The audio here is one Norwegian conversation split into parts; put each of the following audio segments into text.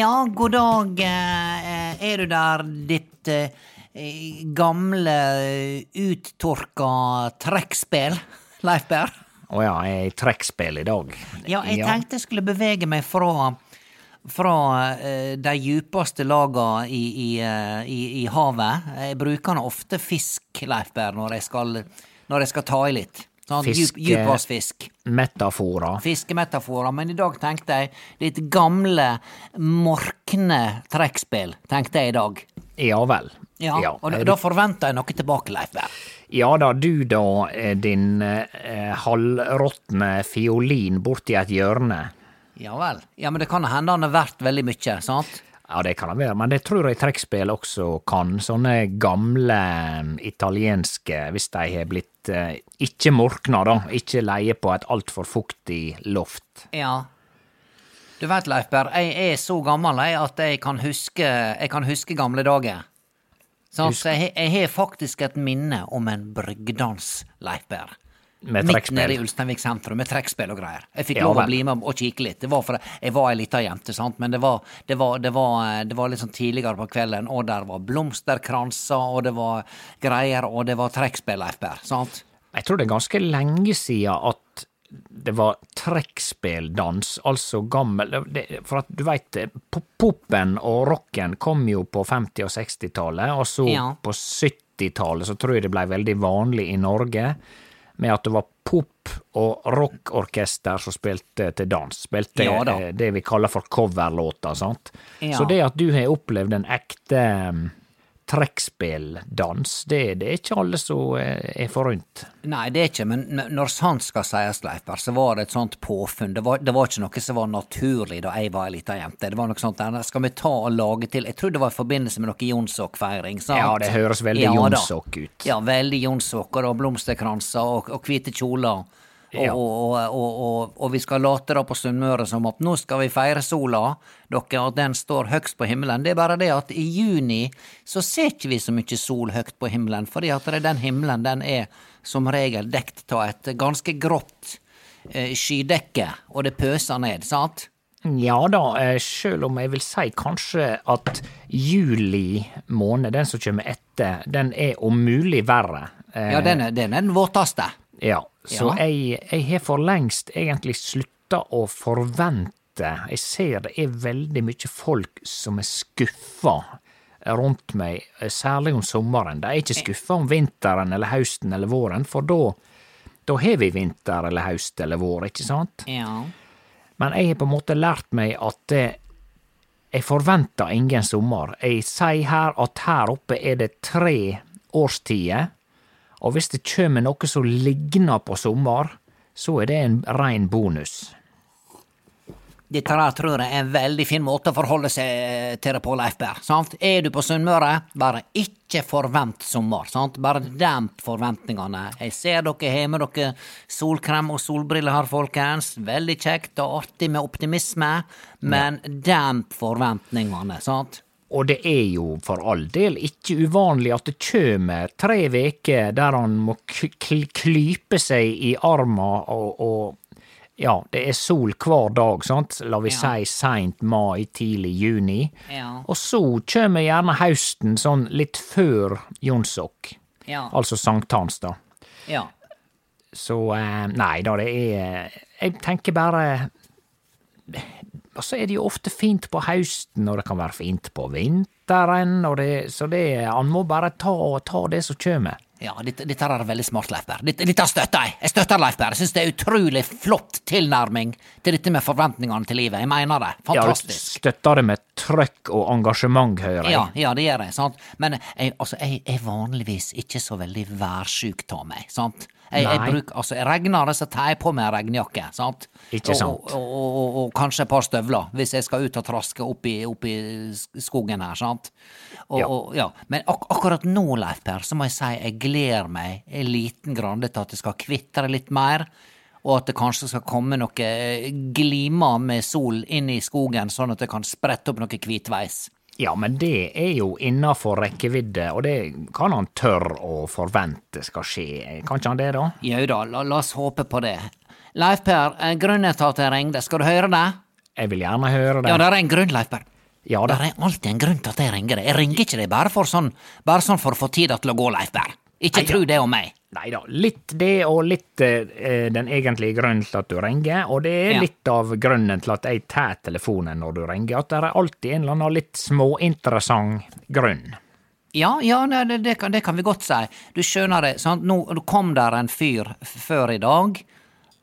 Ja, god dag. eh, Er du der, ditt eh, gamle, uttorka trekkspill, Leif Berr? Å ja, jeg i trekkspill i dag. Ja, jeg tenkte jeg skulle bevege meg fra fra eh, de djupeste laga i, i, i, i havet. Jeg bruker nå ofte fisk, Leif Berr, når når jeg skal ta i litt. Sånn Fisk, djup. Metaforer. Fiskemetaforer. Men i dag tenkte jeg litt gamle, morkne trekkspill, tenkte jeg i dag. Ja vel. Ja, Ja, og da, da forventer jeg noe tilbake, Leif Berr. Ja da, du da, eh, din eh, halvråtne fiolin borti et hjørne. Ja vel. Ja, men det kan hende han er verdt veldig mye, sant? Ja, det kan det være, men det tror jeg trekkspill også kan. Sånne gamle eh, italienske, hvis de har blitt eh, ikke morkna, da, ikke leie på et altfor fuktig loft. Ja. Du vet, Leifberg, jeg er så gammel jeg, at jeg kan huske, jeg kan huske gamle dager. Sant? Så jeg, jeg har faktisk et minne om en bryggdans, Leifberg. Med trekkspill. Midt nede i Ulsteinvik sentrum, med trekkspill og greier. Jeg fikk Ja lov å bli med og kikke litt. Det var for jeg var ei lita jente, sant, men det var, det, var, det, var, det var litt sånn tidligere på kvelden, og der var blomsterkranser, og det var greier, og det var trekkspill, Leifberg. Sant? Jeg tror det er ganske lenge siden at det var trekkspilldans, altså gammel det, For at du veit, popen og rocken kom jo på 50- og 60-tallet, og så Ja. på 70-tallet så tror jeg det blei veldig vanlig i Norge med at det var pop- og rockorkester som spilte til dans. Spilte Ja eh, det vi kaller for coverlåter, sant. Ja. Så det at du har opplevd en ekte trekkspilldans, det, det er ikke alle som eh, er forunt. Nei, det er ikke, men når sant skal sies, Leifberg, så var det et sånt påfunn. Det var, det var ikke noe som var naturlig da jeg var ei lita jente. Det var noe sånt der, skal vi ta og lage til Jeg tror det var i forbindelse med noe Jonsok-feiring, sant? Ja, det høres veldig Ja. Jonsok ut. Ja, veldig Jonsok, og blomsterkranser og, og hvite kjoler. Og, Ja. og, og, og, vi skal late da på Sunnmøre som at nå skal vi feire sola, dere, og den står høgst på himmelen. Det er bare det at i juni så ser ikke vi så mye sol høgt på himmelen, fordi at det- den himmelen den er som regel dekt av et ganske grått eh, skydekke, og det pøser ned, sant? Ja da, eh, sjøl om jeg vil si kanskje at juli måned, den som kommer etter, den er om mulig verre. Ja, den er den, er den våteste. Ja, så Ja. jeg, jeg har for lengst egentlig slutta å forvente. Jeg ser det er veldig mye folk som er skuffa rundt meg, særlig om sommeren. De er ikke skuffa om vinteren eller høsten eller våren, for da da har vi vinter eller høst eller vår, ikke sant? Ja. Men jeg har på en måte lært meg at det, jeg forventer ingen sommer. Jeg sier her at her oppe er det tre årstider, og hvis det kjem noe som ligner på sommer, så er det en rein bonus. Dette her tror jeg er en veldig fin måte å forholde seg til det på, Leif Berr. Sant? Er du på Sunnmøre, bare ikke forvent sommer. Sant? Bare demp forventningene. Jeg ser dere har med dere solkrem og solbriller her, folkens. Veldig kjekt og artig med optimisme, men demp forventningene, sant? Og det er jo for all del ikke uvanlig at det kjem tre veker der han må klype seg i arma og, og ja, det er sol hver dag, sant, la vi Ja. si seint mai, tidlig juni. Ja. Og så kjem gjerne hausten sånn litt før jonsok, Ja. altså sankthans, da. ja. Så eh, nei da, det er Jeg tenker bare Og så er det jo ofte fint på høsten, og det kan være fint på vinteren, det, så det Han må bare ta, ta det som kjem. Ja, dette, dette er veldig smart, Leif Berr. Dette, dette støtter jeg. Jeg støtter Leif Berr. Jeg syns det er utrolig flott tilnærming til dette med forventningene til livet. Jeg mener det. Fantastisk. Ja, du støtter det med trøkk og engasjement, hører jeg. Ja, ja, det gjør jeg. sant? Men jeg, altså, jeg er vanligvis ikke så veldig værsjuk av meg. sant? Jeg, jeg bruker, altså, Regner det, så tar jeg på meg regnjakke. sant? Ikke sant. Og, og, og, og, kanskje et par støvler, hvis jeg skal ut og traske opp i, opp i skogen her. sant? Ja. ja. Men ak akkurat nå, Leif Per, så må jeg si jeg gleder meg en liten grann til at det skal kvitre litt mer. Og at det kanskje skal komme noe glimer med sol inn i skogen, sånn at det kan sprette opp noe hvitveis. Ja, men det er jo innafor rekkevidde, og det kan han tørre å forvente skal skje. Kan ikke han det, da? Jau da, la, la oss håpe på det. Leif Per, grunnen til at jeg ringte, skal du høre det? Jeg vil gjerne høre det. Ja, det er en grunn, Leif Per. Ja Det det er alltid en grunn til at jeg ringer deg. Jeg ringer ikke deg bare for sånn, bare sånn for å få tida til å gå, Leif Per. Ikke tro det om meg. Nei da, litt det og litt eh, den egentlige grunnen til at du ringer, og det er Ja. litt av grunnen til at jeg tar telefonen når du ringer, at det er alltid en eller annen litt småinteressant grunn. Ja, ja, det, det, kan, det kan vi godt si. Du skjønner det, sant? Nå kom der en fyr før i dag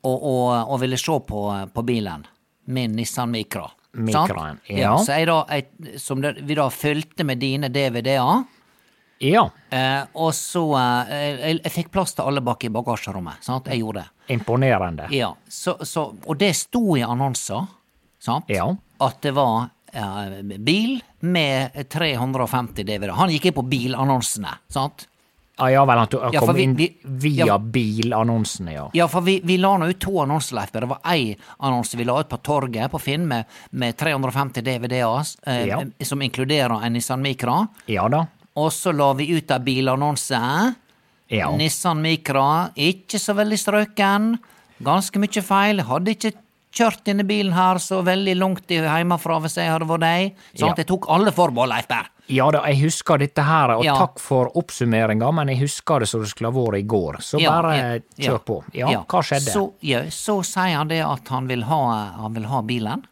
og, og, og ville se på, på bilen. Min Nissan Micra. sant? ja. ja. Så jeg da, jeg, som det, vi da fulgte med dine DVD-er, Ja, eh, og så eh, jeg, jeg fikk plass til alle bak i bagasjerommet. Sant? Jeg gjorde det. imponerende. Ja, så, så, og det sto i annonser, sant? Ja. At det var eh, bil med 350 DVD. Han gikk inn på bilannonsene, sant? Ah, ja vel, han, du Ja, kom vi- inn via ja. bilannonsene, ja. Ja, for vi, vi la nå ut to annonser, Leif. Det var én annonse vi la ut på torget på Finn med, med 350 DVD-er, eh, Ja. som inkluderer en Nissan Micra. Ja da. Og så la vi ut ei bilannonse. Ja. Nissan Micra, ikke så veldig strøken. Ganske mye feil. Hadde ikke kjørt denne bilen her så veldig langt hjemmefra hvis jeg hadde vært deg. Sånn at Ja. jeg tok alle forbehold, Leif Berr. Ja da, jeg husker dette her, og Ja. takk for oppsummeringa, men jeg husker det som det skulle ha vært i går. Så Ja, bare kjør på. Ja, hva skjedde? Så, så sier han det at han vil ha, han vil ha bilen.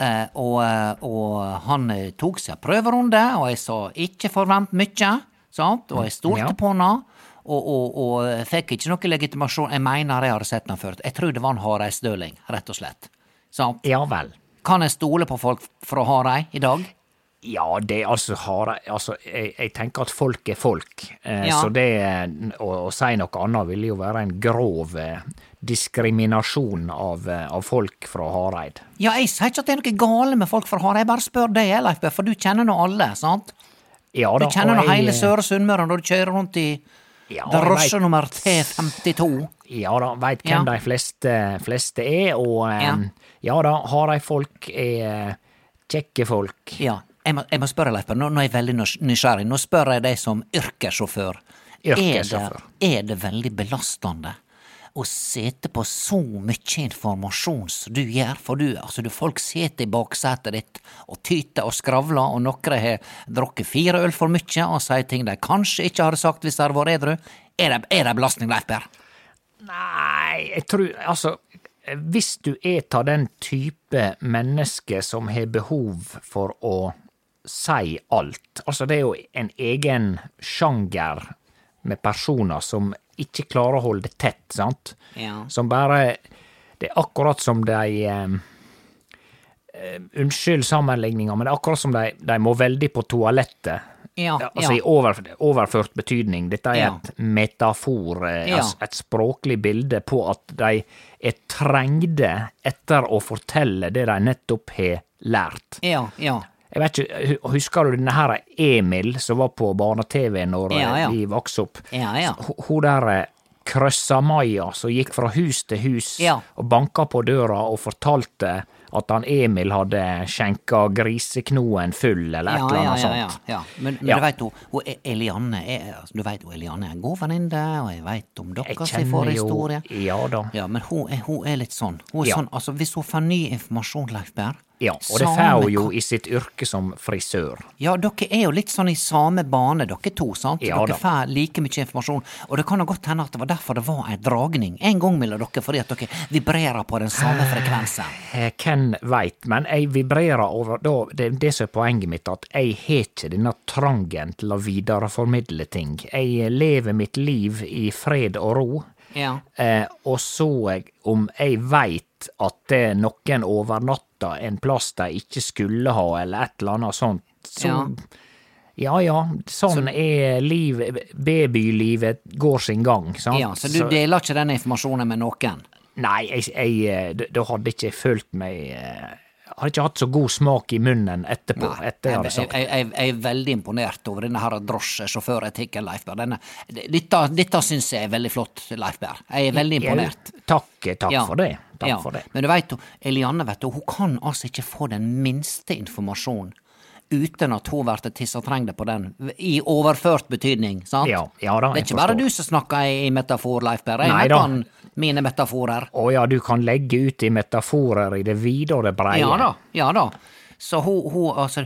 Eh, og, eh, og han eh, tok seg prøverunde, og jeg sa ikke forvent mye, sant? og jeg stolte Ja. på han. Og, og, og fikk ikke noe legitimasjon. Jeg mener jeg hadde sett han før. Jeg tror det var en hareisdøling, rett og slett. Sant? Ja vel. Kan jeg stole på folk fra Hareid i dag? Ja, det altså har Altså, jeg, jeg tenker at folk er folk, eh, Ja. så det å, å si noe annet ville jo være en grov eh, diskriminasjon av, eh, av folk fra Hareid. Ja, jeg sier ikke at det er noe gale med folk fra Hareid, jeg bare spør deg, Leif for du kjenner nå alle, sant? Ja da. Du kjenner nå hele Søre Sunnmøre når du kjører rundt i Ja, vet- nummer T52. Ja da, veit hvem Ja. de fleste, fleste er, og eh, Ja. ja. da, Hareid-folk er eh, kjekke folk. Ja, jeg må, jeg må spørre, Leif nå, nå er jeg veldig nysgjerrig. Nå spør jeg deg som yrkessjåfør. Yrkessjåfør. Er det, er det veldig belastende å sitte på så mye informasjon som du gjør? For du, altså, du folk sitter i baksetet ditt og tyter og skravler, og noen har drukket fire øl for mye og sier ting de kanskje ikke hadde sagt hvis de hadde vært edru. Er det, er det belastning, Leif Berr? Nei, jeg tror Altså, hvis du er av den type menneske som har behov for å si alt Altså, det er jo en egen sjanger med personer som ikke klarer å holde det tett, sant? Ja. Som bare Det er akkurat som de eh, Unnskyld sammenligninga, men det er akkurat som de, de må veldig på toalettet. Ja, Altså ja. i over, overført betydning. Dette er et metafor, eh, altså et språklig bilde på at de er trengde etter å fortelle det de nettopp har lært. Ja, ja. Jeg vet ikke, Husker du denne her Emil som var på barne-TV når Ja, ja. eh, vi vokste opp? Ja, ja. Hun der eh, Krøssa-Maja som gikk fra hus til hus Ja. og banka på døra og fortalte at han Emil hadde skjenka griseknoen full, eller et eller ja, sånt. ja, ja, ja. Men, men du veit, E- Elianne er, altså, du vet, hun Elianne er en god venninne, og jeg veit om deres jo forhistorie. Ja da. Ja, men hun er, hun er litt sånn. Hun er sånn, altså Hvis hun får ny informasjon, Leif Berr Ja, og det får hun jo i sitt yrke som frisør. Ja, dere er jo litt sånn i samme bane, dere to, sant? Ja dere får like mye informasjon, og det kan jo godt hende at det var derfor det var ei dragning en gang mellom dere, fordi at dere vibrerer på den samme frekvensen. Eh, Hvem veit, men jeg vibrerer over da, Det er det som er poenget mitt, at jeg har ikke denne trangen til å videreformidle ting. Jeg lever mitt liv i fred og ro. Ja. Eh, og så om jeg veit at det noen overnatta en plass de ikke skulle ha, eller et eller annet sånt, så ja ja, sånn er liv, babylivet går sin gang, sant. ja, så du deler ikke den informasjonen med noen? Nei, jeg, jeg, eh, da- da hadde ikke jeg følt meg eh, Hadde ikke hatt så god smak i munnen etterpå, Nei, etter jeg jeg, jeg, jeg, er veldig imponert over denne her drosjesjåføretikken, Leif Berr. Dette, dette syns jeg er veldig flott, Leif Berr. Jeg er veldig imponert. Takk, takk Ja. for det. Ja. Men du veit, Elianne vet du, hun kan altså ikke få den minste informasjon uten at hun blir tissetrengd på den, i overført betydning, sant? Ja, ja da, det er ikke ikke bare du som snakker i, metafor, Leif Berr. Jeg kan mine metaforer. Å ja, du kan legge ut i metaforer i det vide og det breie. Ja da, ja da. Så hun, hun altså,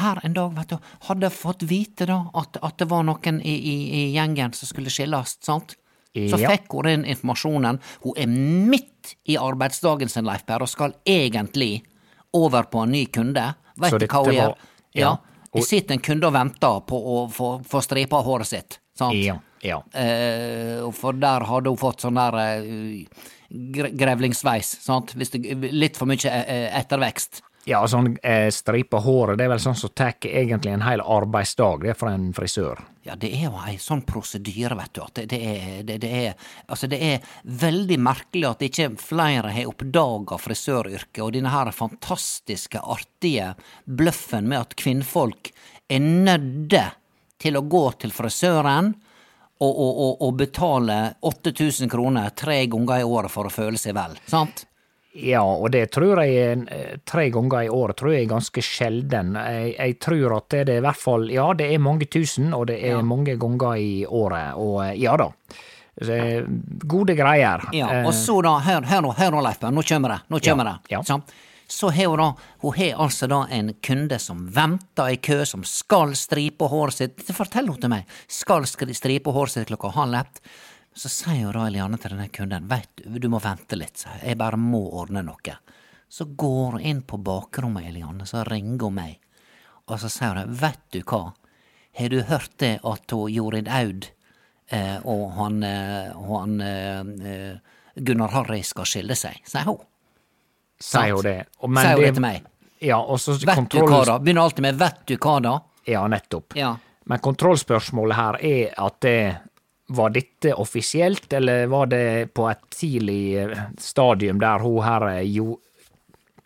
her en dag, vet du, hadde fått vite da at, at det var noen i, i, i gjengen som skulle skilles, sant? Så Ja. fikk hun den informasjonen. Hun er midt i arbeidsdagen sin, Leif Per, og skal egentlig over på en ny kunde. Vet du hva hun gjør? var- Ja. Det sitter en kunde og venter på å få, få stripa håret sitt, sant? Ja, ja. Eh, for der hadde hun fått sånn der uh, grevlingsveis, sant? Det, litt for mye eh, ettervekst. Ja, sånn eh, stripa håret, det er vel sånn som tar egentlig en hel arbeidsdag, det, er for en frisør. Ja, det er jo ei sånn prosedyre, vet du, at det, det, er, det, det er Altså, det er veldig merkelig at ikke flere har oppdaga frisøryrket og denne her fantastiske, artige bløffen med at kvinnfolk er nødde til å gå til frisøren og, og, og, og betale 8000 kroner tre ganger i året for å føle seg vel, sant? Ja, og det tror jeg eh, tre ganger i året tror jeg er ganske sjelden. Jeg, jeg tror at det er i hvert fall Ja, det er mange tusen, og det er mange ganger i året, og eh, ja da. Så, eh, gode greier. Ja, og så da, hør, hør nå, hør nå, Leif nå kommer det, nå kommer Ja, det. ja. sant? Så har hun da, hun har altså da en kunde som venter i kø, som skal stripe håret sitt, Fortell hun til meg, skal stripe håret sitt klokka halv ett. Så sier jo da Eliane til denne kunden, veit du, du må vente litt, jeg, bare må ordne noe. Så går hun inn på bakrommet, Eliane, så ringer hun meg, og så sier hun, veit du hva, har du hørt det at hun Jorid Aud eh, og han, eh, han eh, Gunnar Harry skal skille seg, sier hun. sier hun det. Og- Sier hun det det- til meg. Ja, og så Vet du hva da? Begynner alltid med vet du hva da? Ja, nettopp. Ja. Men kontrollspørsmålet her er at det var dette offisielt, eller var det på et tidlig eh, stadium der hun her jo,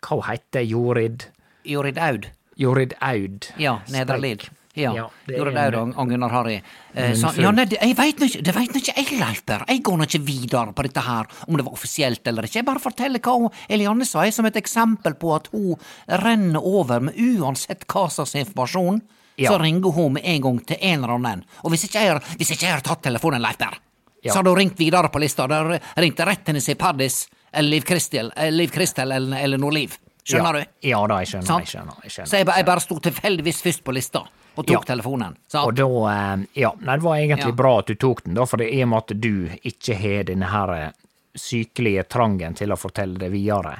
Hva heter Jorid? Jorid Aud. Jorid Aud. Ja, Nedre Lid. Ja, Ja, Jorid Aud og Gunnar Harry. Eh, Men ja, nei, jeg veit ikke, det veit ikke jeg, Leif Jeg går nå ikke videre på dette her, om det var offisielt eller ikke. Jeg bare forteller hva hun, Elianne sa, som et eksempel på at hun renner over med uansett hva slags informasjon. Ja. Så ringer hun med en gang til en eller annen. Og hvis ikke jeg hvis ikke jeg har tatt telefonen, Leif Berr, Ja. så hadde hun ringt videre på lista. Da ringte rett til Nissi Paddis eller Liv Kristel, eller, Liv Kristel eller, eller Nordliv. Skjønner ja. du? Ja da, jeg skjønner. Jeg skjønner, jeg skjønner. Så jeg, jeg bare sto tilfeldigvis først på lista og tok Ja. telefonen. Sant? Og da eh, Ja, nei, det var egentlig Ja. bra at du tok den, da, for det er i og med at du ikke har denne her eh, sykelige trangen til å fortelle det videre.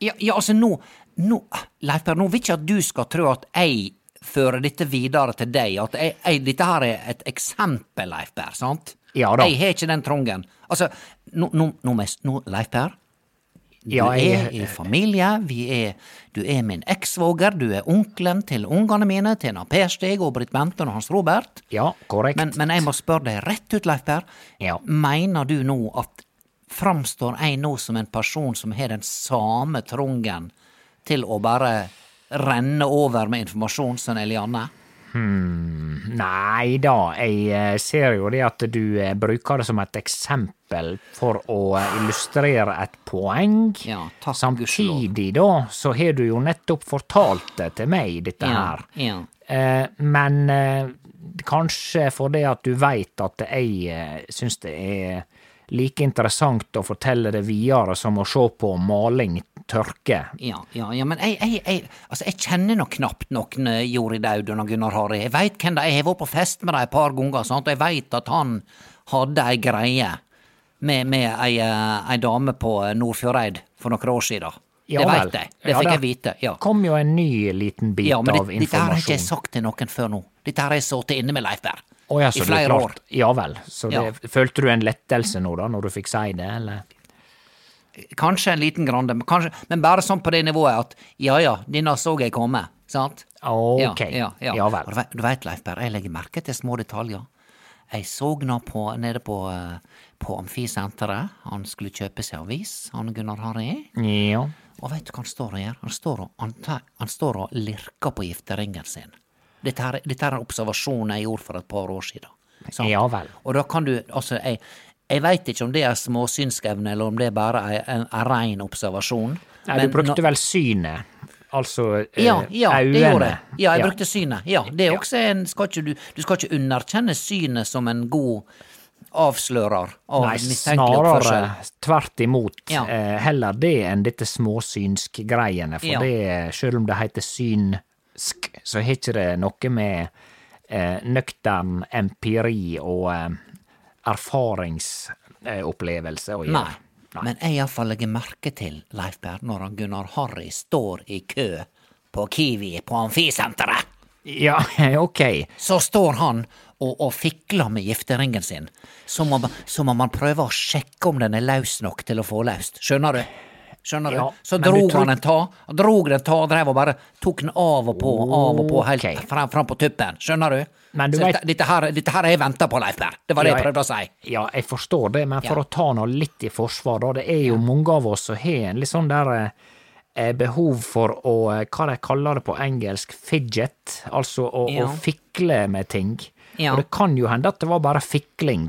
Ja, ja altså nå, nå Leif Per, nå vil ikke at du skal tro at jeg fører dette videre til deg, at jeg, jeg, dette her er et eksempel, Leif Per, sant? Ja da. Jeg har ikke den trangen. Altså, nå, s- nå Leif Per, Du Ja, jeg- er i familie, vi er, du er min eksvoger, du er onkelen til ungene mine, til Per Stig og Britt Bente og Hans Robert. Ja, korrekt. Men, men jeg må spørre deg rett ut, Leif Per. Ja. Mener du nå at framstår jeg nå som en person som har den samme trungen til å bare renne over med informasjon som Elianne? Nei da, jeg eh, ser jo det at du eh, bruker det som et eksempel for å eh, illustrere et poeng. Ja, takk, Samtidig da, så har du jo nettopp fortalt det til meg, dette Ja, her. ja. Eh, men eh, kanskje fordi at du veit at jeg eh, syns det er like interessant å fortelle det videre som å se på maling tørke. Ja, ja, ja, men jeg, jeg, jeg, altså jeg kjenner nok knapt noen Jorid Audun og Gunnar Harry. Jeg veit hvem de er, jeg har vært på fest med dem et par ganger, sant? og jeg veit at han hadde ei greie med, med ei, eh, ei dame på Nordfjordeid for noen år siden. Ja det veit jeg, det fikk jeg vite. ja. kom jo en ny liten bit Ja, men av informasjon. dette har jeg ikke sagt til noen før nå. Dette har jeg sittet inne med Leif Berr. Oh, ja, I det er flere år. Ja vel. Så det, følte du en lettelse nå, da, når du fikk si det, eller? Kanskje en liten grande, men, kanskje, men bare sånn på det nivået at ja ja, denne så jeg komme, sant? Ok. Ja, ja, ja. Ja vel. Og du vet- Du veit, Leif Berr, jeg legger merke til små detaljer. Jeg så nå på, nede på, eh, på Amfisenteret, han skulle kjøpe seg avis, han Gunnar Harry. Ja. Og veit du hva han står og gjør? Han står og, han, han står og lirker på gifteringen sin. Dette, her, dette er en observasjon jeg gjorde for et par år siden. sant? Ja vel. Og da kan du, altså, jeg, jeg veit ikke om det er småsynsevne, eller om det bare er en, en rein observasjon. Nei, Men du brukte nå- vel synet, altså øynene? ja, ja, det gjorde jeg. Ja, jeg brukte synet. Ja, det er også en skal ikke, du, du skal ikke underkjenne synet som en god avslører av Nei, mistenkelig oppførsel. snarere tvert imot. Ja. Eh, heller det enn dette småsynsk-greiene. For Ja. det, selv om det heter synsk, så har ikke det noe med eh, nøktern empiri og eh, erfaringsopplevelse å gjøre. Nei. Men jeg iallfall legger merke til, Leif Berr, når han Gunnar Harry står i kø på Kiwi på Amfisenteret. Ja, ok. Så står han og, og fikler med gifteringen sin, som om, som om han prøver å sjekke om den er løs nok til å få løst. Skjønner du? Skjønner Ja, du? Så drog du han en ta, drog den ta, drev og bare tok den av og på, av og på, helt okay. fram, fram på tuppen. Skjønner du? Men du vet- dette, her, dette her har jeg venta på, Leif Berr. Det var det Ja, jeg prøvde å si. Ja, jeg forstår det, men for Ja. å ta nå litt i forsvar, da. Det er jo mange av oss som har en litt sånn der eh, behov for å, eh, hva de kaller det på engelsk, fidget. Altså å, å fikle med ting. Og det kan jo hende at det var bare fikling.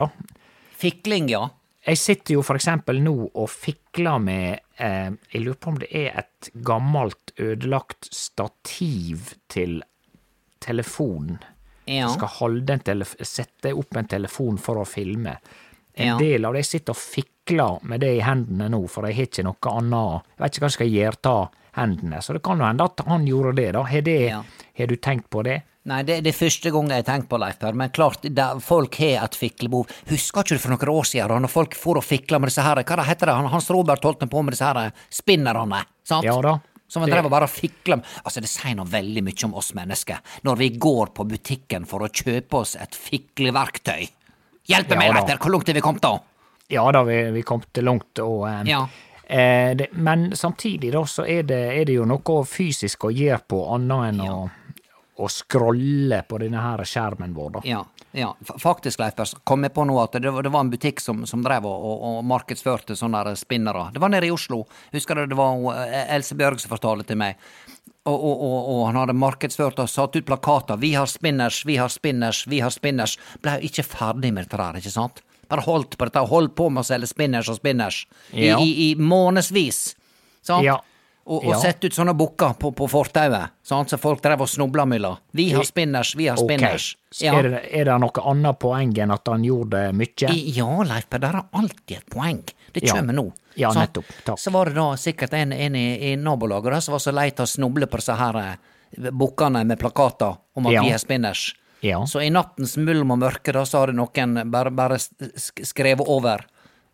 Ja. Fikling, ja. Jeg sitter jo for eksempel nå og fikler med eh, Jeg lurer på om det er et gammelt, ødelagt stativ til telefon. Ja. Jeg skal holde en sette opp en telefon for å filme. En Ja. del av det jeg sitter og fikler med det i hendene nå, for jeg har ikke noe annet Jeg vet ikke hva jeg skal gjøre av hendene, så det kan jo hende at han gjorde det, da. Har, det, Ja. har du tenkt på det? Nei, det er det første gang jeg har tenkt på Leif Per, men klart, da, folk har et fiklebehov. Husker ikke du for noen år siden, da når folk for og fikla med disse her, hva det heter det, Han- Hans Robert holdt på med disse her spinnerne, sant? Ja da. Som han drev og bare fikla med. Altså, det sier nå veldig mye om oss mennesker, når vi går på butikken for å kjøpe oss et fikleverktøy. Hjelpe Ja meg. Leif Per, hvor langt er vi kommet da? Ja da, vi, vi kom til langt, og eh, Ja. eh, det, Men samtidig, da, så er det, er det jo noe fysisk å gjøre på, annet enn å å scrolle på denne her skjermen vår, da. Ja, ja. Faktisk, Leif kom jeg på nå at det var, det var en butikk som, som drev og, og, og markedsførte sånne spinnere. Det var nede i Oslo. Husker du det var eh, Else Bjørg som fortalte til meg. Og, og, han hadde markedsført og satt ut plakater. 'Vi har spinners, vi har spinners, vi har spinners'. Blei ikke ferdig med dette der, ikke sant? Bare holdt på dette, holdt på med å selge spinners og spinners i, Ja. i, i månedsvis. Sant? Ja. Og, og Ja. sette ut sånne bukker på, på fortauet, sånn så folk drev og snubla mellom. 'Vi har spinners, vi har spinners. Okay. Ja. Er, det, er det noe annet poeng enn at han gjorde mye? Ja, Leif Per, der er alltid et poeng. Det Ja. kommer nå. Ja, så, nettopp. Takk. Så var det da sikkert en, en i, i nabolaget da, som var så lei av å snuble på disse her eh, bukkene med plakater om at Ja. vi er spinners. Ja. Så i nattens mulm og mørke da, så hadde noen bare, bare skrevet over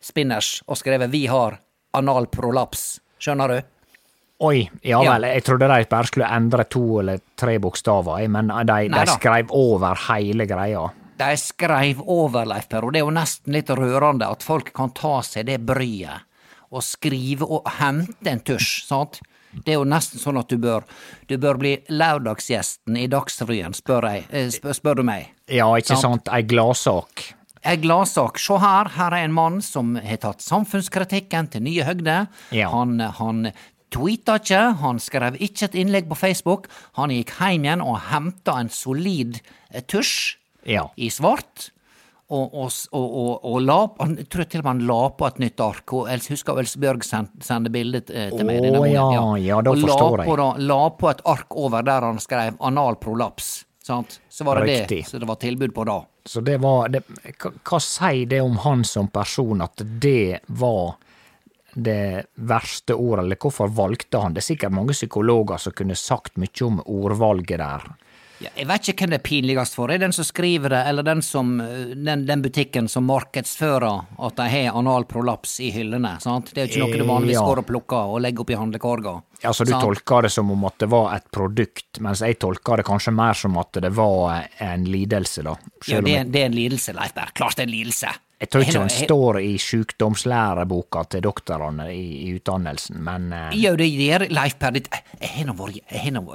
spinners og skrevet 'Vi har analprolaps'. Skjønner du? Oi, ja Ja. vel, jeg trodde de bare skulle endre to eller tre bokstaver, men de, de skrev over hele greia. De skrev over, Leif Per, og det er jo nesten litt rørende at folk kan ta seg det bryet og skrive og hente en tusj, sant? Det er jo nesten sånn at du bør, du bør bli lørdagsgjesten i Dagsrevyen, spør, eh, spør, spør du meg. Ja, ikke Sant. sant, ei gladsak. Ei gladsak. Se her, her er en mann som har tatt samfunnskritikken til nye høgder. Ja. Han, han tweeta ikke, han skrev ikke et innlegg på Facebook. Han gikk hjem igjen og henta en solid eh, tusj Ja. i svart. Og, og, og, og, la han, Jeg tror til og med han la på et nytt ark. Og jeg husker Else Bjørg send, sendte bilde eh, til meg. Å, ja, ja, da forstår jeg. på, la på et ark over der han skrev 'anal prolaps'. Sant? Så var det Riktig. det så det var tilbud på da. Så det var det, hva, hva sier det om han som person, at det var det verste ordet, eller hvorfor valgte han det? er Sikkert mange psykologer som kunne sagt mye om ordvalget der. Ja, jeg vet ikke hvem det er pinligst for. Er det den som skriver det, eller den, som, eh, den, den butikken som markedsfører at de har analprolaps i hyllene? sant? Det er jo ikke noe du vanligvis Ja. går og plukker og legger opp i handlekorga. Altså, du sant? tolker det som om at det var et produkt, mens jeg tolker det kanskje mer som at det var en lidelse, da. Ja, Selv ja, det, er- det er en lidelse, Leif Berr. Klart det er en lidelse. jeg tror ikke han står i sjukdomslæreboka til doktorene i, i utdannelsen, men uh... Jo, det gjør Leif Per. det-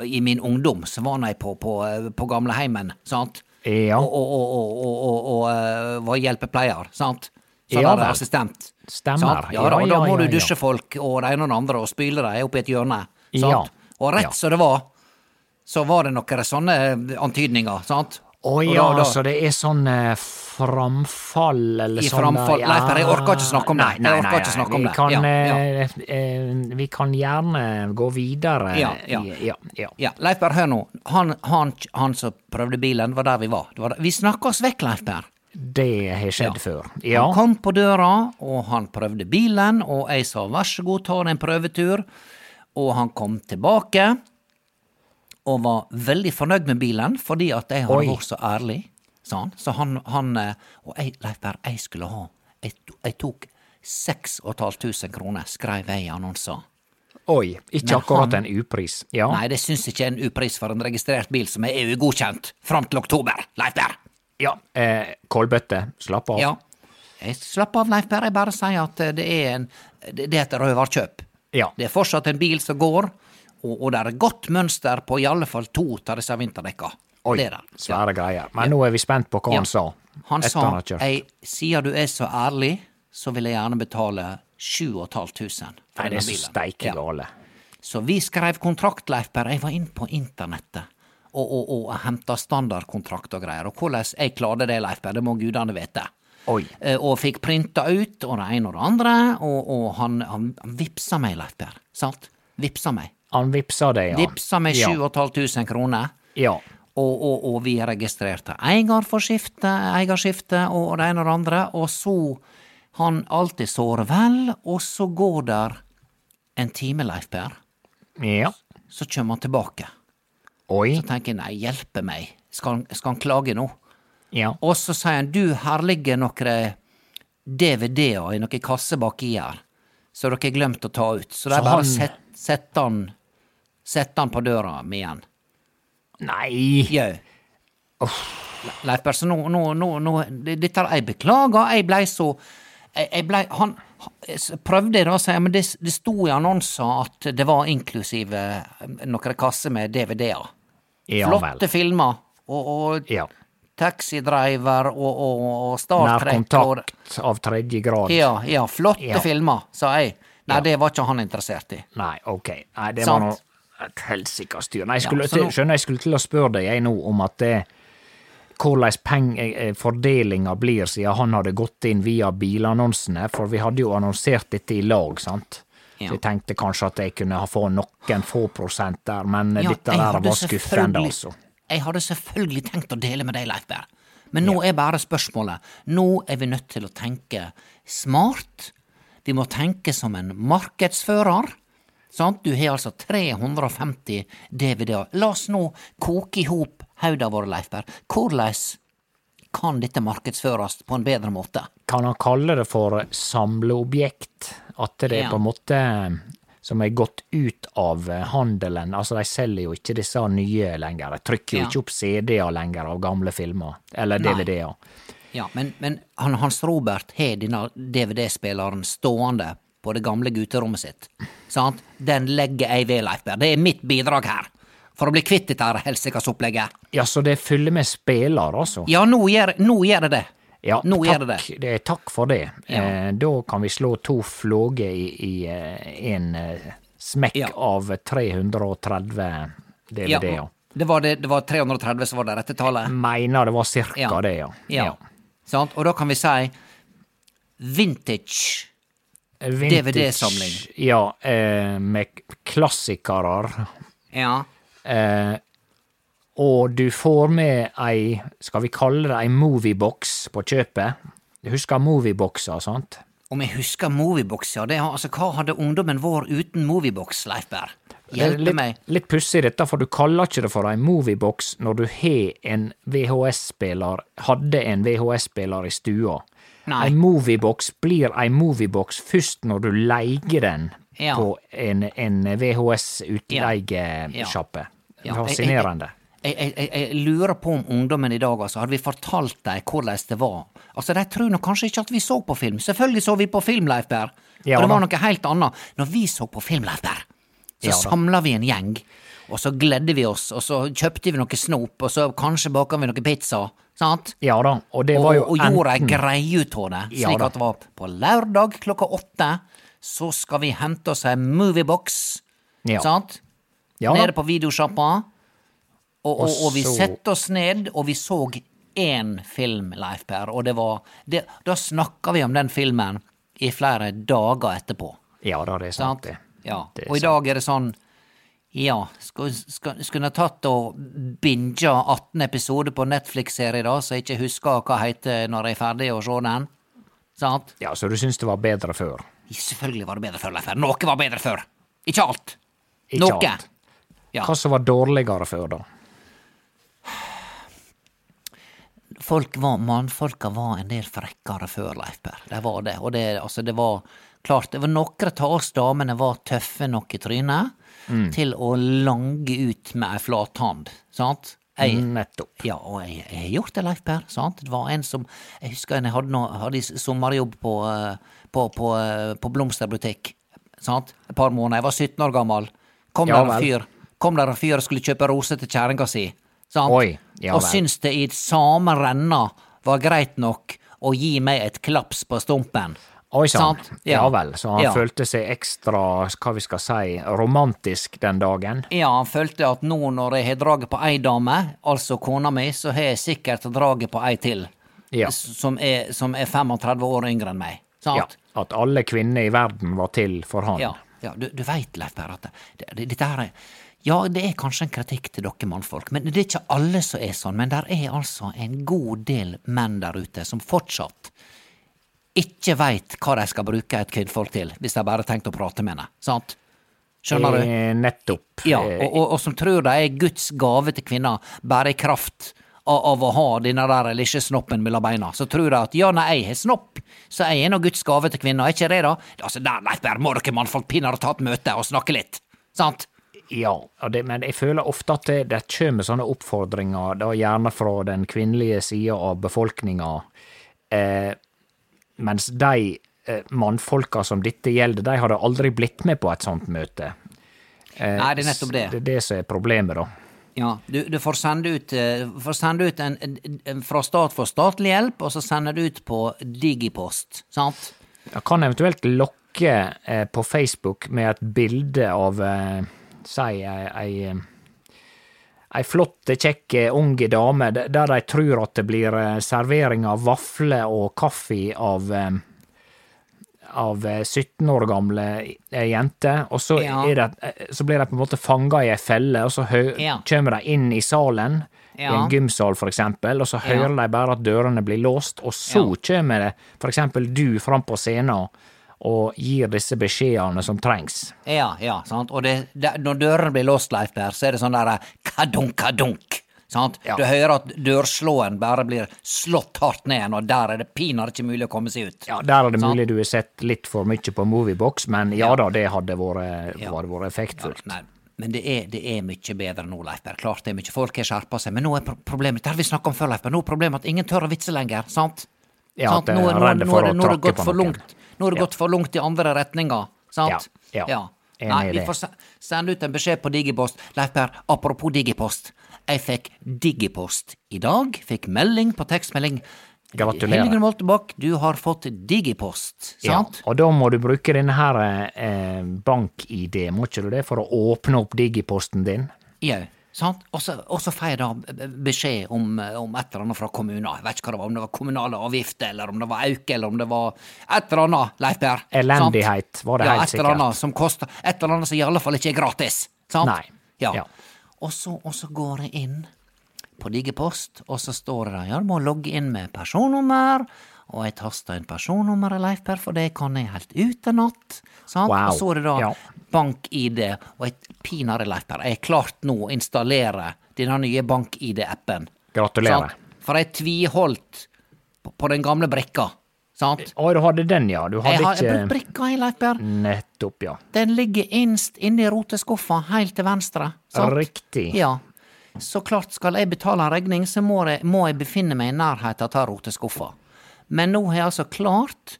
I min ungdom så var jeg på, på, eh, på gamleheimen, sant? Ja. Og, og, og, og, og, og, eh, var hjelpepleier, sant? Så Ja var vel. assistent. Stemmer. Sant? Ja, Ja, da, da ja, må ja, du dusje folk og det ene og det andre og spyle dem oppi et hjørne. Sant? Ja. Og rett Ja. som det var, så var det noen sånne antydninger, sant? Å ja, da- da- så det er sånn eh, framfall eller sånn framfall. ja. Per, jeg orker ikke snakke om det. Nei, nei, nei, nei. vi. Kan, Ja, eh, eh, vi kan gjerne gå videre. Ja, ja. ja, ja. Ja, Leif Berr, hør nå. Han, han, han som prøvde bilen, var der vi var. Det var der. Vi snakka oss vekk, Leif Per. Det har skjedd Ja. før. Ja. Han kom på døra, og han prøvde bilen, og jeg sa vær så god, ta en prøvetur. Og han kom tilbake, og var veldig fornøyd med bilen, fordi at jeg hadde Oi. vært så ærlig, sa han. Så han, han eh, Og jeg, Leif Berr, jeg skulle ha Jeg, jeg tok 6500 kroner, skrev jeg i annonser. Oi, ikke Men akkurat han- en upris. Ja. Nei, det syns ikke er en upris for en registrert bil som er EU-godkjent fram til oktober, Leif Per. Ja. Eh, kålbøtte. slapp av. Ja. Slapp av, Leif Per. Jeg bare sier at eh, det er, en, det er et røverkjøp. Ja. Det er fortsatt en bil som går, og, og det er godt mønster på i alle fall to av disse vinterdekka. Oi, Det er det. svære greier. Men nå er vi spent på hva Ja. han sa. Han sa han siden du er så ærlig, så vil jeg gjerne betale 7500 for Nei, det er så steike Ja. gale. Så vi skrev kontrakt, Leif Per. Jeg var inn på internettet og, og, og henta standardkontrakt og greier. Og hvordan jeg klarte det, Leif Per, det må gudene vite. Oi. Eh, Og fikk printa ut, og det ene og det andre, og, og han, han, vipsa meg, Leif Per. Sant? Vipsa meg. Han vipsa det, ja. Vipsa meg Ja. 7500 kroner. Ja. Og, og, og vi registrerte eierskifte og og det ene og det andre, og så Han alltid sår vel, og så går der en time, Leif Per, Ja. så kommer han tilbake. Oi. Så tenker jeg nei, hjelpe meg, skal han, skal han klage nå? Ja. Og så sier han du, her ligger noen DVD-er i noen kasse baki her, så dere har glemt å ta ut. Så er bare han- sette sett han, sette han på døra mi igjen. Nei. Jau. Le- Leif Berr, nå, nå, nå, nå Dette er Jeg beklager, jeg blei så jeg, ble, Han prøvde jeg da å si men det, det sto i annonser at det var inklusive noen kasser med DVD-er. Ja Flotte vel. filmer. Og, og Ja. Taxidriver og, og, og Star Trek. Nærkontakt av tredje grad. Ja, ja, flotte Ja. filmer, sa jeg. Nei, det var ikke han interessert i. Nei, ok. Nei, det Sant. var noe et helsikas styr. Nei, jeg skulle, Ja, nå- skjønner jeg skulle til å spørre deg jeg nå om at det hvordan peng- eh, fordelinga blir siden han hadde gått inn via bilannonsene, for vi hadde jo annonsert dette i lag, sant? Ja. Så jeg tenkte kanskje at jeg kunne ha få noen få prosent der, men eh, Ja, dette der var skuffende, altså. Jeg hadde selvfølgelig tenkt å dele med deg, Leif Berr. Men nå er bare spørsmålet Nå er vi nødt til å tenke smart. Vi må tenke som en markedsfører. Sant? Du har altså 350 DVD-er. La oss nå koke i hop hoda vårt, Leifberg. Hvordan kan dette markedsføres på en bedre måte? Kan han kalle det for samleobjekt? At det Ja. på en måte som er gått ut av eh, handelen. Altså, de selger jo ikke disse nye lenger. De trykker jo Ja. ikke opp CD-er lenger av gamle filmer. Eller DVD-er. Ja, men, men Hans Robert har denne DVD-spilleren stående på det gamle gutterommet sitt. Sant? Den legger jeg ved, Leifberg. Det er mitt bidrag her. For å bli kvitt dette helsikas opplegget. Ja, så det fyller med spiller, altså? Ja, nå gjør, nå gjør det det. Ja, nå takk, det det. takk for det. Ja. Eh, da kan vi slå to flåger i, i eh, en eh, smekk Ja. av 330 DVD-er. det, var det, det var 330 som var det rette tallet. Mener det var cirka Ja. det, ja. Ja. Sant? Og da kan vi si vintage. Vintage, DVD-samling. Ja, eh, med klassikere. Ja. Eh, og du får med ei, skal vi kalle det ei moviebox på kjøpet. Du husker movieboxer, sant? Om jeg husker Moviebox, ja. Det, altså, hva hadde ungdommen vår uten Moviebox, Leif Berr? Er Hjelpe litt, meg. Litt pussig dette, for du kaller ikke det for ei moviebox når du har en VHS-spiller, hadde en VHS-spiller i stua. Nei. Ei moviebox blir ei moviebox først når du leier den Ja. på en, en VHS-utleiesjappe. Ja, Fascinerende. Jeg, jeg, jeg, jeg lurer på om ungdommen i dag, altså, hadde vi fortalt dem hvordan det var? Altså, De tror nok kanskje ikke at vi så på film. Selvfølgelig så vi på film, Leif Berr. Ja og det var noe helt annet. Når vi så på film, Leif Berr, så Ja samla vi en gjeng. Og så gledde vi oss, og så kjøpte vi noe snop, og så kanskje baka vi noe pizza. Sant? Ja da, og det var jo og gjorde ei greie ut av det. Slik ja, at det var på lørdag klokka åtte, så skal vi hente oss ei moviebox. Ja. Sant? Ja. Nede på videosjappa. Og, og, og vi satte oss ned, og vi så én film, Leif Per, og det var det, Da snakka vi om den filmen i flere dager etterpå. Ja da, det er sant, Sant? det. Ja. Det Og i dag er det sånn Ja, skulle jeg tatt og binga 18 episoder på Netflix-serie, da, så jeg ikke husker hva heter når jeg er ferdig å se den? Sant? Ja, Så du syns det var bedre før? Selvfølgelig var det bedre før, Leif. Noe var bedre før. Ikke alt. Ikke Noe. alt. Ja. Hva som var dårligere før, da? folk var, mannfolka var en del frekkere før, Leif Per. De var det. Og det, altså, det var klart, det var noen av oss damene var tøffe nok i trynet til å lange ut med ei flathand, sant? Jeg, Nettopp. ja, og jeg, har gjort det, Leif Per. sant? Det var en som Jeg husker en jeg hadde, noe, hadde sommerjobb på, eh, på, på, eh, på blomsterbutikk. sant? Et par måneder. Jeg var 17 år gammel. Kom Ja der en fyr Kom der en fyr og skulle kjøpe roser til kjerringa si. Sant? Oi, ja og syntes det i samme renna var greit nok å gi meg et klaps på stumpen. Oi sann. Ja. Ja. vel, så han Ja. følte seg ekstra, hva vi skal si, romantisk den dagen? Ja, han følte at nå når jeg har draget på ei dame, altså kona mi, så har jeg sikkert draget på ei til. Ja. Som er, som er 35 år yngre enn meg. ja. At alle kvinner i verden var til for han. Ja, ja du, du veit, Leif Per, at det, det, dette her er Ja, det er kanskje en kritikk til dere mannfolk, men det er ikke alle som er sånn. Men der er altså en god del menn der ute som fortsatt ikke veit hva de skal bruke et kvinnfolk til, hvis de bare har tenkt å prate med henne. Sant? Skjønner du? Eh, nettopp. Ja, Eh, og, og, og som tror de er Guds gave til kvinner, bare i kraft av, av å ha denne der lille snoppen mellom beina. Så tror de at ja, nei, jeg har snopp, så jeg er nå Guds gave til kvinner, er ikke det da? Altså, der, Leif Berr, må dere mannfolk pinadø ta et møte og snakke litt, sant? Ja, det, men jeg føler ofte at det, det kommer sånne oppfordringer, da gjerne fra den kvinnelige sida av befolkninga, eh, mens de eh, mannfolka som dette gjelder, de hadde aldri blitt med på et sånt møte. Eh, Nei, det er nettopp det. Det er det som er problemet, da. Ja, du, du får sende ut, eh, får sende ut en, en, en fra stat for statlig hjelp, og så sender du ut på digipost, sant? Jeg kan eventuelt lokke på Facebook med et bilde av eh, si ei, ei, eh, flott, kjekk unge ung dame, der de tror at det blir eh, servering av vafler og kaffe av eh, av eh, 17 år gamle eh, jenter, og så, Ja. det, eh, så blir de på en måte fanga i ei felle, og så Ja. kommer de inn i salen, i en gymsal for eksempel, og så Ja. hører de bare at dørene blir låst, og så kommer det for eksempel du fram på scenen og gir disse beskjedene som trengs. Ja, ja, sant. Og det, det, når dørene blir låst, Leif Per, så er det sånn der kadunk, kadunk. Sant? Ja. Du hører at dørslåen bare blir slått hardt ned og der er det pinadø ikke mulig å komme seg ut. Ja, Der er det Sant. mulig du har sett litt for mye på Moviebox, men ja, Ja. da, det hadde vært, Ja. vært effektfullt. Nei, men det er, det er mye bedre nå, Leif Per. Klart det er mye. Folk har skjerpa seg. Men nå er problemet Det har vi snakka om før, Leif Per. Nå er problemet at ingen tør å vitse lenger. Sant? Ja, sant? Nå, er nå, redd nå, for å nå er det tråkke gått på for noen. langt. Nå er det Ja. gått for langt i andre retninger. Sant? Ja, ja. Nei, vi får sende ut en beskjed på Digipost. Leif Per, apropos Digipost. Jeg fikk Digipost i dag. Fikk melding på tekstmelding. Gratulerer. Hildegunn Moltebakk, du har fått Digipost. sant? Ja, og da må du bruke denne her eh, bank-ID, må ikke du det, for å åpne opp digiposten din? Jau. Sant? Og så får jeg da beskjed om, om et eller annet fra kommunen. Jeg vet ikke hva det var, om det var kommunale avgifter, eller om det var auke, eller om det var et eller annet, Leif Per. sant? Elendighet, var det ja, helt et eller sikkert. annet som koster Et eller annet som i alle fall ikke er gratis. Sant? Nei. Ja. Ja. Og, så, og så går jeg inn på Digipost, og så står det der ja, du må logge inn med personnummer. Og jeg taster inn personnummeret, Leif Per, for det kan jeg helt utenat. Sant? Wow. Og så er det da Ja. bank-ID, og jeg pinadø, Leif Per, jeg er klart nå å installere denne nye bank-ID-appen. Gratulerer. Sant? For jeg tviholdt på, på den gamle brikka. Sant? Å, du hadde den, ja. Du Jeg har, har jeg har brukt brikka, jeg, Leif Per. Nettopp, ja. Den ligger innst inne i roteskuffa, helt til venstre. Sant? Riktig. Ja. Så klart, skal jeg betale en regning, så må jeg, må jeg befinne meg i nærheten av roteskuffa. Men nå har jeg altså klart,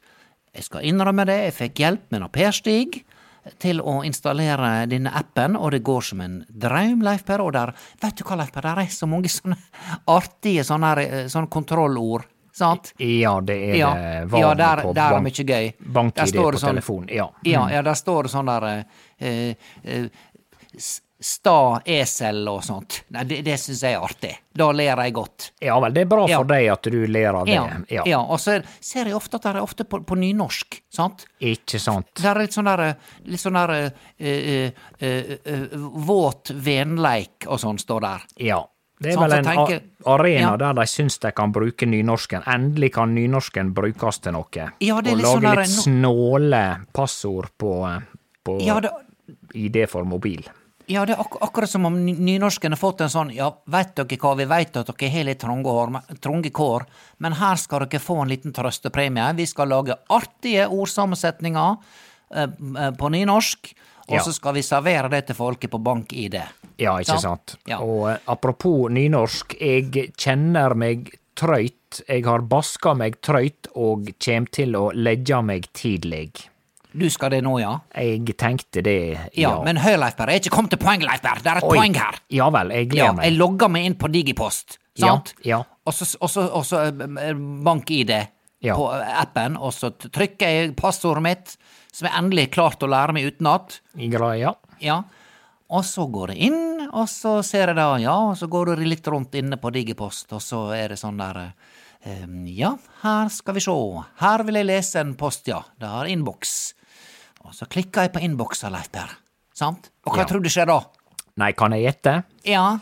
jeg skal innrømme det, jeg fikk hjelp med Per Stig til å installere denne appen, og det går som en drøm, Leif Per. Og der, vet du hva, Leif Per, der er så mange sånne artige sånne, eh, sånne kontrollord, sant? Ja, det er Ja, det ja vanlig der, på der er bank- mye gøy. Bank-ID på sånn- telefon. Ja. Ja, ja, der står det sånn der eh, eh, s- Sta, esel og sånt. Nei, det, det syns jeg er artig. Da ler jeg godt. ja vel, det er bra Ja. for deg at du ler av det. Ja, ja. og så er- ser jeg ofte at det er ofte på, på nynorsk, sant? Ikke sant? Det er litt sånn der, litt sånn der uh, uh, uh, eh, Våt venleik og sånn står der. Ja. Det er Sånn vel en tenker- arena Ja. der de syns de kan bruke nynorsken. Endelig kan nynorsken brukes til noe. Ja, det er og litt sånn lage der- litt snåle passord på, på Ja, det, ID for mobil. Ja, det er ak akkurat som om ny- nynorsken har fått en sånn Ja, veit dere hva, vi veit at dere har litt trange kår, men her skal dere få en liten trøstepremie. Vi skal lage artige ordsammensetninger eh, eh, på nynorsk, og Ja. så skal vi servere det til folket på bank-ID. Ja, ikke Sant? sant. Ja. Og eh, apropos nynorsk, jeg kjenner meg trøyt. Jeg har baska meg trøyt og kjem til å leggja meg tidlig. Du skal det nå, ja? Jeg tenkte det, Ja, ja. men hør, Leifberg, jeg er ikke kommet til poenget, Leifberg. Det er et Oi. poeng her. Ja vel, jeg gleder Ja, meg. jeg logger meg inn på Digipost, Ja, sant? ja. Så, og så, så eh, bank-ID Ja. på appen, og så trykker jeg passordet mitt, som jeg endelig har klart å lære meg utenat. Ja. Ja. Og så går jeg inn, og så ser jeg da, ja, og så går du litt rundt inne på Digipost, og så er det sånn der eh, Ja, her skal vi sjå, her vil jeg lese en post, ja, det har innboks. Og så klikker jeg på innboksa, Leif Per, sant? Og hva Ja. tror du skjer da? Nei, kan jeg gjette? Ja,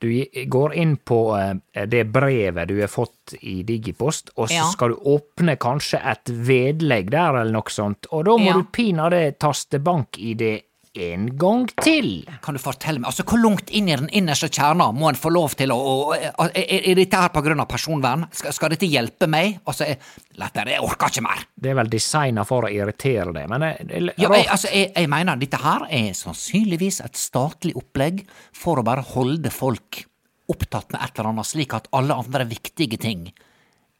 Du går inn på eh, det brevet du har fått i Digipost, og så Ja. skal du åpne kanskje et vedlegg der, eller noe sånt, og da må Ja. du pinadø taste bank-ID en gang til. kan du fortelle meg, altså hvor langt inn i den innerste kjerna må en få lov til å, å er, er dette her av personvern? Skal, skal dette hjelpe meg? Altså, jeg, Leif jeg orker ikke mer. Det er vel designa for å irritere deg, men jeg, er Ja, jeg, altså, jeg, jeg mener dette her er sannsynligvis et statlig opplegg for å bare holde folk opptatt med et eller annet, slik at alle andre viktige ting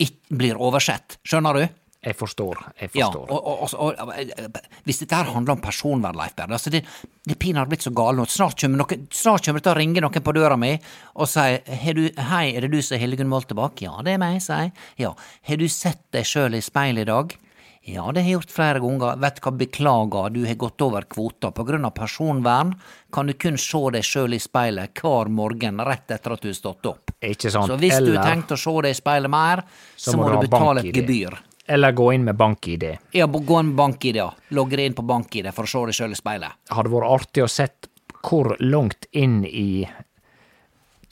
ikke blir oversett. Skjønner du? Jeg forstår. Jeg Ja, forstår. og, og, og, og hvis dette her handler om personvern, Leif Berre altså det, det pinadø blitt så gale nå. Snart kommer, noen, snart kommer det til å ringe noen på døra mi og si du, Hei, er det du som er Hildegunn Moltebakk? Ja, det er meg, sier jeg. Ja. Har du sett deg sjøl i speilet i dag? Ja, det har jeg gjort flere ganger. Vet du hva, beklager, du har gått over kvota. På grunn av personvern kan du kun se deg sjøl i speilet hver morgen rett etter at du har stått opp. Ikke sant? Så hvis du Eller- har tenkt å se deg i speilet mer, så, må, ha du betale et gebyr. Eller gå inn med bank-ID. Ja, gå inn med bank-ID, ja. Logge deg inn på bank-ID for å se deg sjøl i speilet. hadde vært artig å sett hvor langt inn i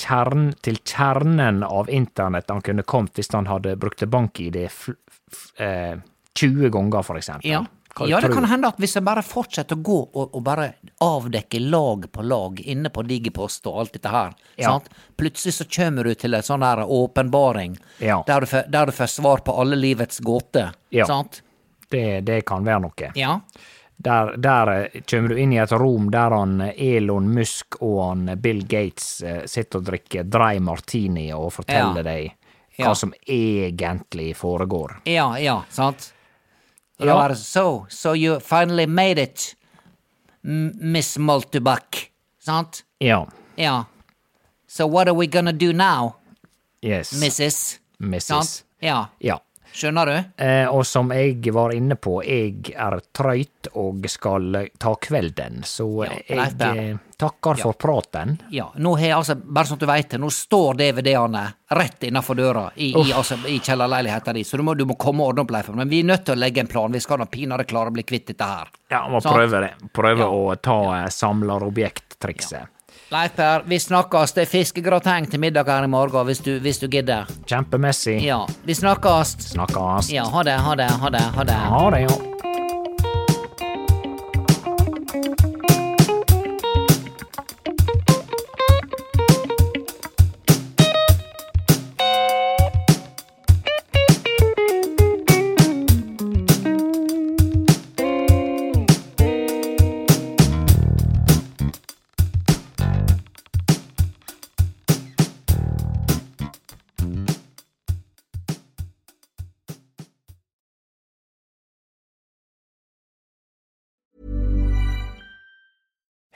kjern, til kjernen av internett han kunne kommet hvis han hadde brukt bank-ID eh, 20 ganger, for eksempel. Ja. Ja, det kan hende at hvis jeg bare fortsetter å gå og, og bare avdekke lag på lag inne på Digipost og alt dette her, Ja. sant? plutselig så kommer du til en sånn der åpenbaring Ja. der, du får, svar på alle livets gåter. Ja. Sant? Det, det kan være noe. Ja. Der, der eh, kommer du inn i et rom der han eh, Elon Musk og han eh, Bill Gates sitter og drikker dry martini og forteller deg hva som egentlig foregår. Ja, ja, sant? Og Ja. var det so, so you finally made it, Miss Moltebakk. Sant? Ja. Ja. So what are we gonna do now, Yes. Mrs.? Mrs. Sant? Ja. Ja. Skjønner du? Eh, og som jeg var inne på, jeg er trøyt og skal eh, ta kvelden, så Ja, jeg eh, takker for praten. Ja, nå har altså, bare sånn at du veit det, nå står DVD-ene rett innafor døra i, i, altså, i kjellerleiligheta di, så du må, du må komme og ordne opp, Leif. Men vi er nødt til å legge en plan, vi skal nå pinadø klare å bli kvitt dette her. Ja, må sånn? prøve det. Prøve Ja. å ta ja. samlerobjekt-trikset. Leif Per, vi snakkes. Det er fiskegrateng til middag her i morgen, hvis du, hvis du gidder. Kjempemessig. Ja, vi snakkes. Snakkes. Ja, ha det, ha det, ha det. Ha det. Ha det, ja.